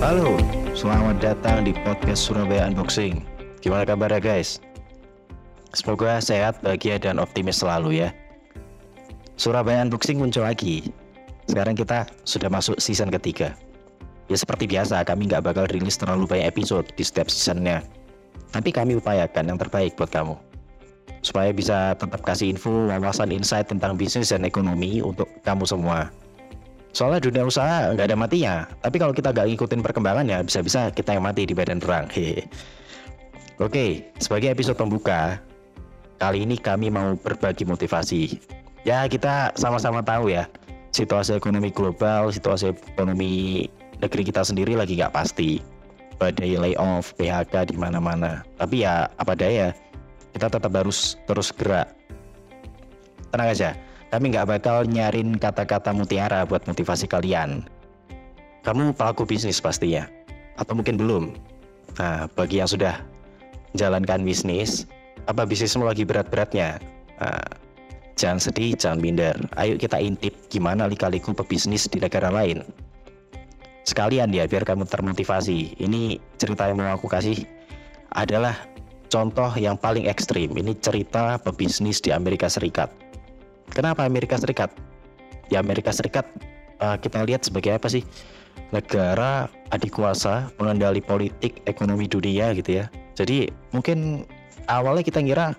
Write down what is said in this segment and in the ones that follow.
Halo, selamat datang di podcast Surabaya Unboxing. Gimana kabarnya guys? Semoga sehat, bahagia, dan optimis selalu ya. Surabaya Unboxing muncul lagi. Sekarang kita sudah masuk season ketiga. Ya seperti biasa, kami nggak bakal rilis terlalu banyak episode di setiap seasonnya. Tapi kami upayakan yang terbaik buat kamu. Supaya bisa tetap kasih info, wawasan, insight tentang bisnis dan ekonomi untuk kamu semua. Soalnya dunia usaha nggak ada matinya. Tapi kalau kita nggak ngikutin perkembangannya, bisa-bisa kita yang mati di badan perang. Hehe. Oke, sebagai episode pembuka, kali ini kami mau berbagi motivasi. Ya kita sama-sama tahu ya, situasi ekonomi global, situasi ekonomi negeri kita sendiri lagi nggak pasti. Badai layoff, PHK di mana-mana. Tapi ya apa daya, kita tetap harus terus gerak. Tenang aja, kami nggak bakal nyarin kata-kata mutiara buat motivasi kalian. Kamu pelaku bisnis pastinya, atau mungkin belum. Nah, bagi yang sudah jalankan bisnis, apa bisnismu lagi berat-beratnya? Nah, jangan sedih, jangan minder. Ayo kita intip gimana lika-liku pebisnis di negara lain. Sekalian ya, biar kamu termotivasi. Ini cerita yang mau aku kasih adalah contoh yang paling ekstrim. Ini cerita pebisnis di Amerika Serikat Kenapa Amerika Serikat? Ya Amerika Serikat uh, kita lihat sebagai apa sih? Negara adik kuasa, pengendali politik, ekonomi dunia gitu ya. Jadi mungkin awalnya kita ngira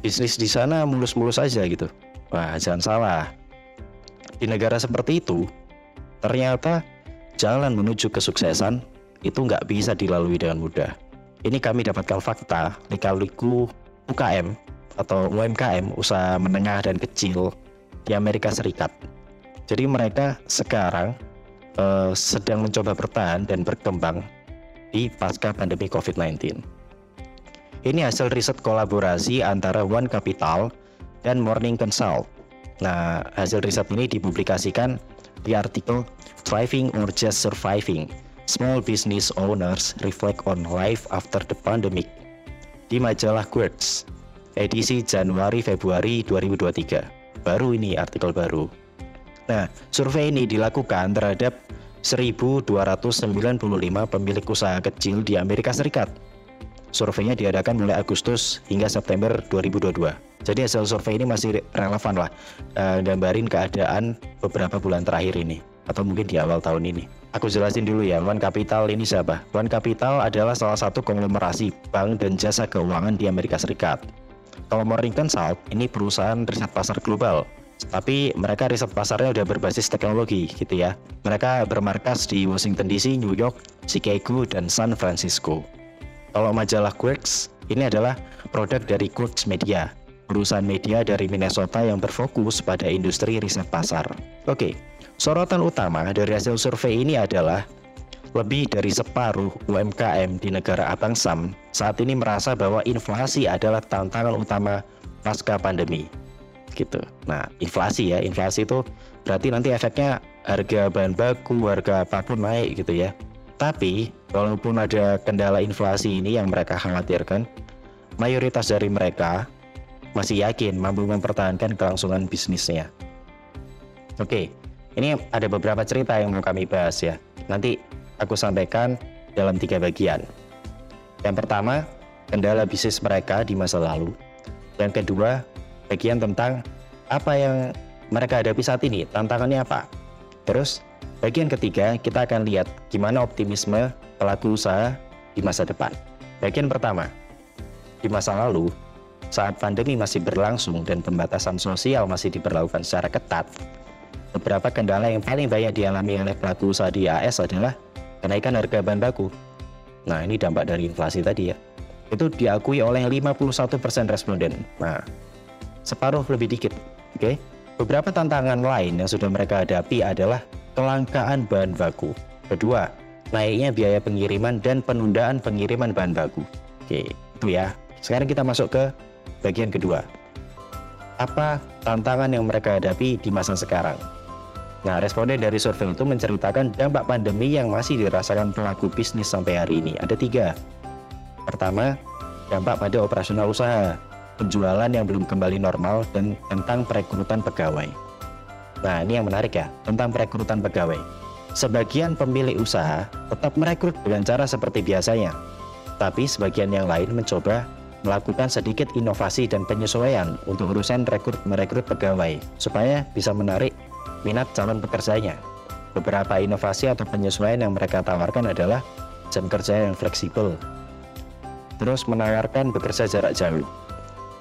bisnis di sana mulus-mulus aja gitu. Wah jangan salah. Di negara seperti itu, ternyata jalan menuju kesuksesan itu nggak bisa dilalui dengan mudah. Ini kami dapatkan fakta lika-liku UKM atau UMKM usaha menengah dan kecil di Amerika Serikat. Jadi mereka sekarang uh, sedang mencoba bertahan dan berkembang di pasca pandemi COVID-19. Ini hasil riset kolaborasi antara One Capital dan Morning Consult. Nah, hasil riset ini dipublikasikan di artikel Thriving or Just Surviving Small Business Owners Reflect on Life After the Pandemic di majalah Quartz edisi Januari-Februari 2023. Baru ini artikel baru. Nah, survei ini dilakukan terhadap 1.295 pemilik usaha kecil di Amerika Serikat. Surveinya diadakan mulai Agustus hingga September 2022. Jadi hasil survei ini masih relevan lah, uh, gambarin keadaan beberapa bulan terakhir ini atau mungkin di awal tahun ini. Aku jelasin dulu ya, One Capital ini siapa? One Capital adalah salah satu konglomerasi bank dan jasa keuangan di Amerika Serikat. Kalau Morning Consult ini perusahaan riset pasar global, tapi mereka riset pasarnya udah berbasis teknologi gitu ya. Mereka bermarkas di Washington DC, New York, Chicago, dan San Francisco. Kalau majalah Quartz, ini adalah produk dari Quartz Media, perusahaan media dari Minnesota yang berfokus pada industri riset pasar. Oke, sorotan utama dari hasil survei ini adalah lebih dari separuh UMKM di negara Abang Sam saat ini merasa bahwa inflasi adalah tantangan utama pasca pandemi. Gitu. Nah, inflasi ya, inflasi itu berarti nanti efeknya harga bahan baku, harga apa pun naik gitu ya. Tapi, walaupun ada kendala inflasi ini yang mereka khawatirkan, mayoritas dari mereka masih yakin mampu mempertahankan kelangsungan bisnisnya. Oke, ini ada beberapa cerita yang mau kami bahas ya. Nanti aku sampaikan dalam tiga bagian. Yang pertama, kendala bisnis mereka di masa lalu. Yang kedua, bagian tentang apa yang mereka hadapi saat ini, tantangannya apa. Terus, bagian ketiga, kita akan lihat gimana optimisme pelaku usaha di masa depan. Bagian pertama, di masa lalu, saat pandemi masih berlangsung dan pembatasan sosial masih diberlakukan secara ketat, beberapa kendala yang paling banyak dialami oleh pelaku usaha di AS adalah kenaikan harga bahan baku. Nah, ini dampak dari inflasi tadi ya. Itu diakui oleh 51% responden. Nah, separuh lebih dikit. Oke. Okay? Beberapa tantangan lain yang sudah mereka hadapi adalah kelangkaan bahan baku. Kedua, naiknya biaya pengiriman dan penundaan pengiriman bahan baku. Oke, itu ya. Sekarang kita masuk ke bagian kedua. Apa tantangan yang mereka hadapi di masa sekarang? Nah, responden dari survei itu menceritakan dampak pandemi yang masih dirasakan pelaku bisnis sampai hari ini. Ada tiga. Pertama, dampak pada operasional usaha, penjualan yang belum kembali normal, dan tentang perekrutan pegawai. Nah, ini yang menarik ya, tentang perekrutan pegawai. Sebagian pemilik usaha tetap merekrut dengan cara seperti biasanya, tapi sebagian yang lain mencoba melakukan sedikit inovasi dan penyesuaian untuk urusan rekrut merekrut pegawai supaya bisa menarik minat calon pekerjanya. Beberapa inovasi atau penyesuaian yang mereka tawarkan adalah jam kerja yang fleksibel, terus menawarkan bekerja jarak jauh,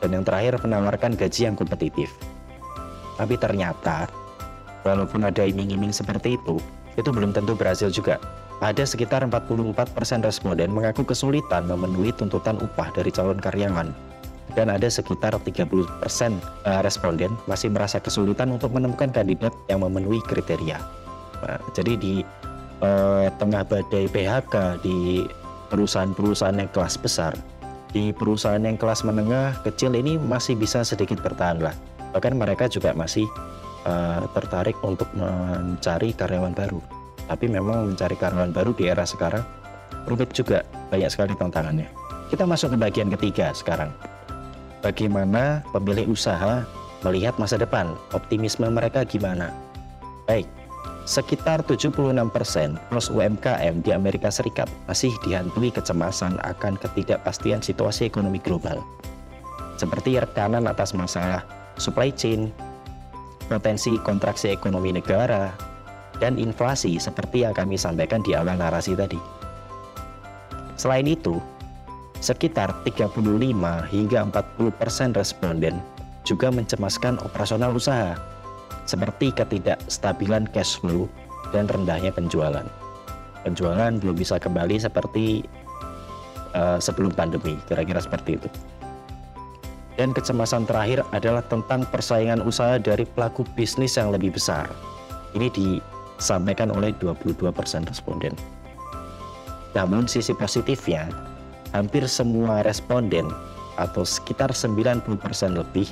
dan yang terakhir menawarkan gaji yang kompetitif. Tapi ternyata, walaupun ada iming-iming seperti itu, itu belum tentu berhasil juga. Ada sekitar 44% responden mengaku kesulitan memenuhi tuntutan upah dari calon karyawan. Dan ada sekitar 30% eh, responden masih merasa kesulitan untuk menemukan kandidat yang memenuhi kriteria. Nah, jadi di eh, tengah badai PHK di perusahaan-perusahaan yang kelas besar, di perusahaan yang kelas menengah kecil ini masih bisa sedikit bertahan lah. Bahkan mereka juga masih eh, tertarik untuk mencari karyawan baru tapi memang mencari karyawan baru di era sekarang rumit juga banyak sekali tantangannya kita masuk ke bagian ketiga sekarang bagaimana pemilik usaha melihat masa depan? Optimisme mereka gimana? Baik sekitar 76% plus UMKM di Amerika Serikat masih dihantui kecemasan akan ketidakpastian situasi ekonomi global. Seperti rekanan atas masalah supply chain, potensi kontraksi ekonomi negara, dan inflasi seperti yang kami sampaikan di awal narasi tadi. Selain itu, sekitar 35 hingga 40% responden juga mencemaskan operasional usaha, seperti ketidakstabilan cash flow dan rendahnya penjualan. Penjualan belum bisa kembali seperti uh, sebelum pandemi, kira-kira seperti itu. Dan kecemasan terakhir adalah tentang persaingan usaha dari pelaku bisnis yang lebih besar. Ini di disampaikan oleh 22% responden. Namun sisi positifnya, hampir semua responden atau sekitar 90% lebih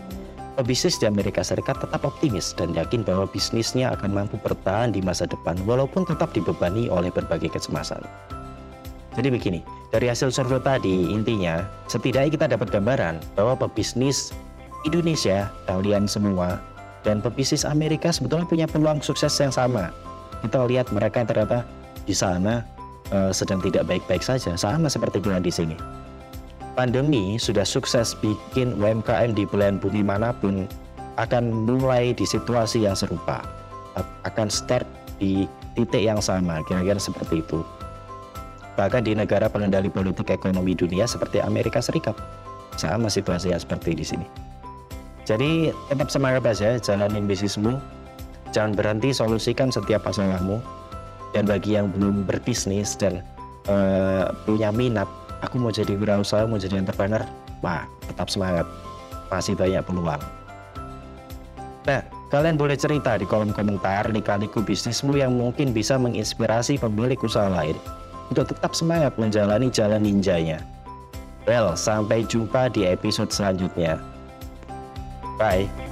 pebisnis di Amerika Serikat tetap optimis dan yakin bahwa bisnisnya akan mampu bertahan di masa depan walaupun tetap dibebani oleh berbagai kecemasan. Jadi begini, dari hasil survei tadi intinya setidaknya kita dapat gambaran bahwa pebisnis Indonesia, kalian semua, dan pebisnis Amerika sebetulnya punya peluang sukses yang sama kita lihat mereka ternyata di sana uh, sedang tidak baik-baik saja, sama seperti kita di sini. Pandemi sudah sukses bikin UMKM di belahan bumi mana pun akan mulai di situasi yang serupa, akan start di titik yang sama, kira-kira seperti itu. Bahkan di negara pengendali politik ekonomi dunia seperti Amerika Serikat, sama situasinya seperti di sini. Jadi tetap semangat aja jalanin bisnismu, Jangan berhenti solusikan setiap masalahmu. Dan bagi yang belum berbisnis dan uh, punya minat, aku mau jadi wirausaha, mau jadi entrepreneur, wah tetap semangat. Masih banyak peluang. Nah, kalian boleh cerita di kolom komentar di kaliku bisnismu yang mungkin bisa menginspirasi pemilik usaha lain untuk tetap semangat menjalani jalan ninjanya. Well, sampai jumpa di episode selanjutnya. Bye.